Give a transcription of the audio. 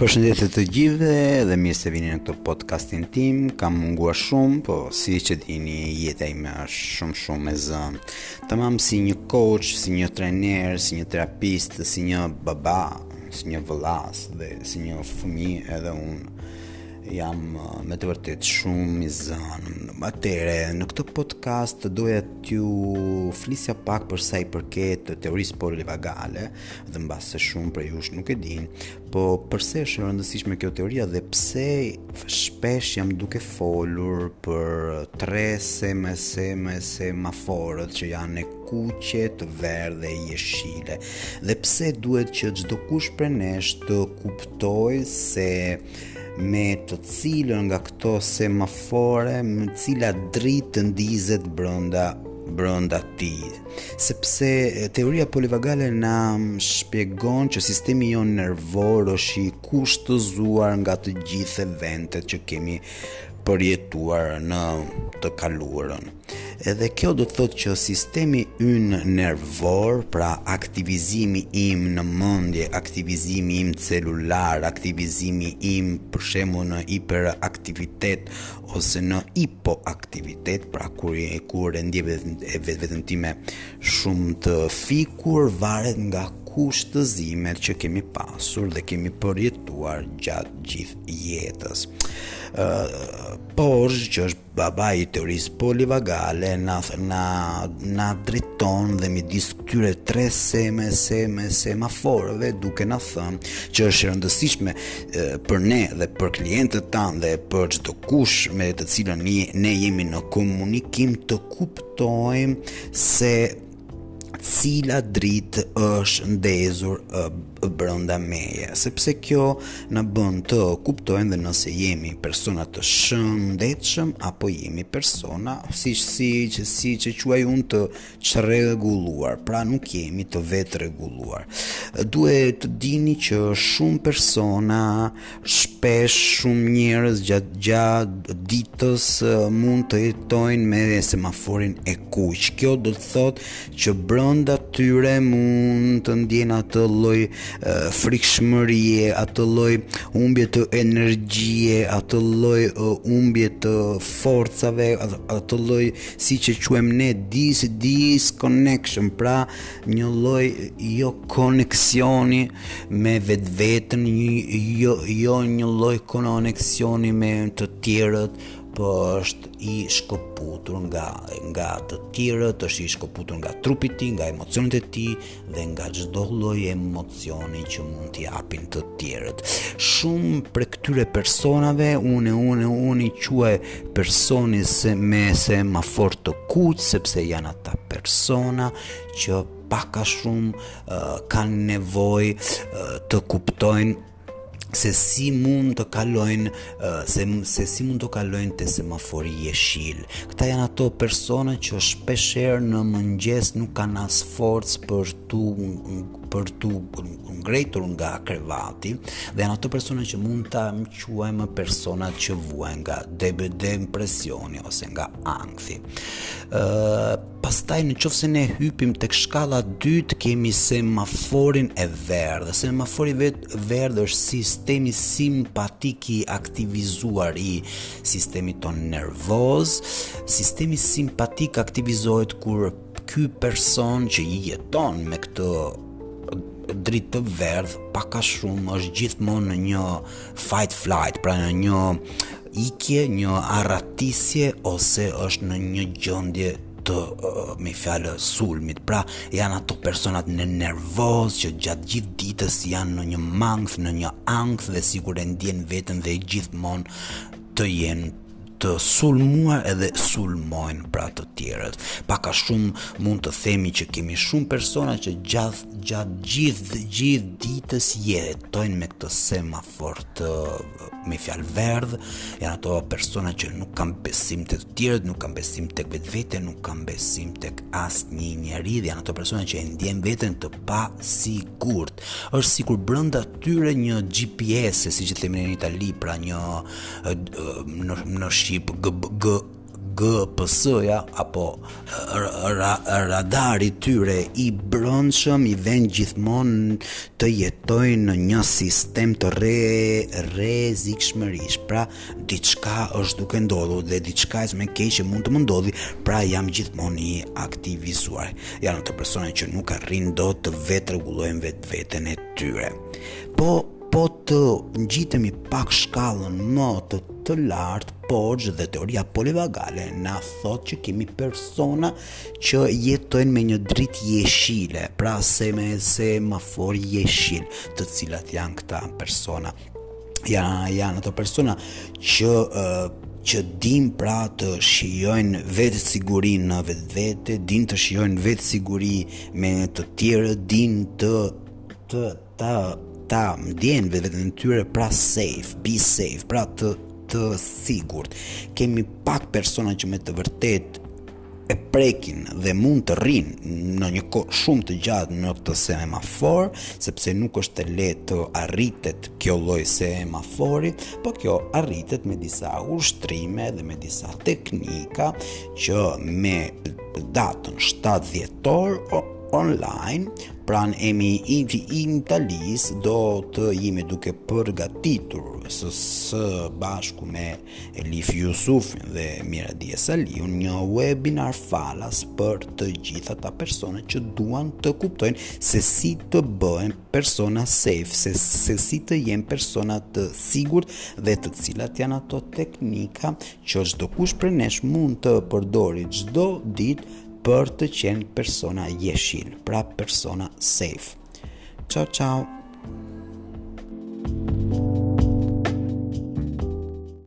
Përshëndetje të gjithëve dhe mirë se vini në këtë podcastin tim. Kam munguar shumë, po siç e dini, jeta ime është shumë shumë e zënë. Tamam si një coach, si një trajner, si një terapist, si një baba, si një vëlla dhe si një fëmijë edhe unë jam uh, me të vërtetë shumë i zënë. Atëherë, në këtë podcast doja T'ju flisja pak për sa i përket teorisë polivagale dhe mbase shumë prej jush nuk e dinë, po përse është e rëndësishme kjo teoria dhe pse shpesh jam duke folur për tre seme seme semaforët që janë e kuqe, të verdhë dhe jeshile dhe pse duhet që çdokush prej nesh të kuptojë se me të cilën nga këto semafore me cila dritë të ndizet brënda brënda teje sepse teoria polivagale na shpjegon që sistemi jonë nervor është i kushtëzuar nga të gjithë eventet që kemi përjetuar në të kaluarën Edhe kjo do të thotë që sistemi ynë nervor, pra aktivizimi im në mendje, aktivizimi im celular, aktivizimi im për shembull në hiperaktivitet ose në hipoaktivitet, pra kur e kur e ndjej vetën time shumë të fikur varet nga kushtëzimet që kemi pasur dhe kemi përjetuar gjatë gjithë jetës. Ëh, uh, Porges që është Babai i teorisë polivagale na na na drejton dhe midis këtyre tre seme seme semaforëve duke na thënë që është e rëndësishme për ne dhe për klientët tanë dhe për çdokush me të cilën ne jemi në komunikim të kuptojmë se cila dritë është ndezur brenda meje, sepse kjo na bën të kuptojmë dhe nëse jemi persona të shëndetshëm apo jemi persona si siç siç e quaj unë të çrregulluar, pra nuk jemi të vetërregulluar. Duhet të dini që shumë persona Shpesh shumë njerëz gjatë gjatë ditës mund të jetojnë me semaforin e kuq. Kjo do të thotë që brenda tyre mund të ndiejnë atë lloj frikshmërie, atë lloj humbje të energjive, atë lloj humbje të forcave, atë lloj siç e quajmë ne dis disconnection, pra një lloj jo koneksioni me vetveten, një jo jo një lloj koneksioni me të tjerët, po është i shkëputur nga nga të tjerët, është i shkëputur nga trupi i tij, nga emocionet e tij dhe nga çdo lloj emocioni që mund t'i japin të tjerët. Shumë prej këtyre personave unë unë unë i quaj personi me semafor të kuq sepse janë ata persona që pak a shumë uh, kanë nevojë uh, të kuptojnë se si mund të kalojnë se se si mund të kalojnë te semafori jeshil. Këta janë ato persona që shpeshherë në mëngjes nuk kanë as forcë për t'u për t'u ngrejtur nga krevati dhe janë ato persona që mund ta quajmë persona që vuajnë nga depresioni ose nga ankthi. Ëh Pastaj në qoftë se ne hypim tek shkalla e dytë kemi semaforin e verdhë. Semafori i verdhë është sistemi simpatik i aktivizuar i sistemit tonë nervoz. Sistemi simpatik aktivizohet kur ky person që jeton me këtë dritë të verdhë pak a shumë është gjithmonë në një fight flight, pra në një ikje, një arratisje ose është në një gjendje të me fjalë sulmit. Pra, janë ato personat nervozë që gjatë gjithë ditës janë në një mankth, në një ankth dhe sikur e ndiejnë veten dhe gjithmonë të jenë të sulmuar edhe sulmojnë pra të tjerët. Pak a shumë mund të themi që kemi shumë persona që gjatë gjatë gjithë gjithë ditës jetojnë me këtë semafor të me fjalë verdhë, janë ato persona që nuk kanë besim te të tjerët, nuk kanë besim tek vetvetja, nuk kanë besim tek asnjë njeri, dhe janë ato persona që e ndiejnë veten të pasigurt. Është sikur brenda tyre një GPS, siç e themi në Itali, pra një në në shqip g, g GPS-ja apo radari i tyre i brendshëm i vën gjithmonë të jetojnë në një sistem të re, rrezikshmërisë. Pra, diçka është duke ndodhur dhe diçka e keqe që mund të më ndodhë, pra jam gjithmonë i aktivizuar. Janë ato persona që nuk arrijnë dot të vetërregullojnë vetveten e tyre. Po, Po të ngjitemi pak shkallën më të të lartë, Porges dhe teoria polivagale na thotë që kemi persona që jetojnë me një dritë jeshile, pra se me se më for jeshil, të cilat janë këta persona. Ja, janë ato persona që uh, që din pra të shijojnë vetësiguri në vetvete, din të shijojnë vetësiguri me të tjerë, din të të ta ta ndjenë veten e tyre pra safe, be safe, pra të të sigurt. Kemi pak persona që me të vërtetë e prekin dhe mund të rrinë në një kohë shumë të gjatë në këtë semafor, sepse nuk është e lehtë të arritet kjo lloj semafori, por kjo arritet me disa ushtrime dhe me disa teknika që me datën 7 dhjetor online Pranë EMI inti i Italisë do të jemi duke përgatitur së, së bashku me Elif Jusufin dhe Miradije Saliun një webinar falas për të gjithë ata persona që duan të kuptojnë se si të bëhen persona safe, se, se si të jenë persona të sigurt dhe të cilat janë ato teknika që çdokush prej nesh mund të përdori çdo ditë për të qenë persona jeshil, pra persona safe. Ciao ciao.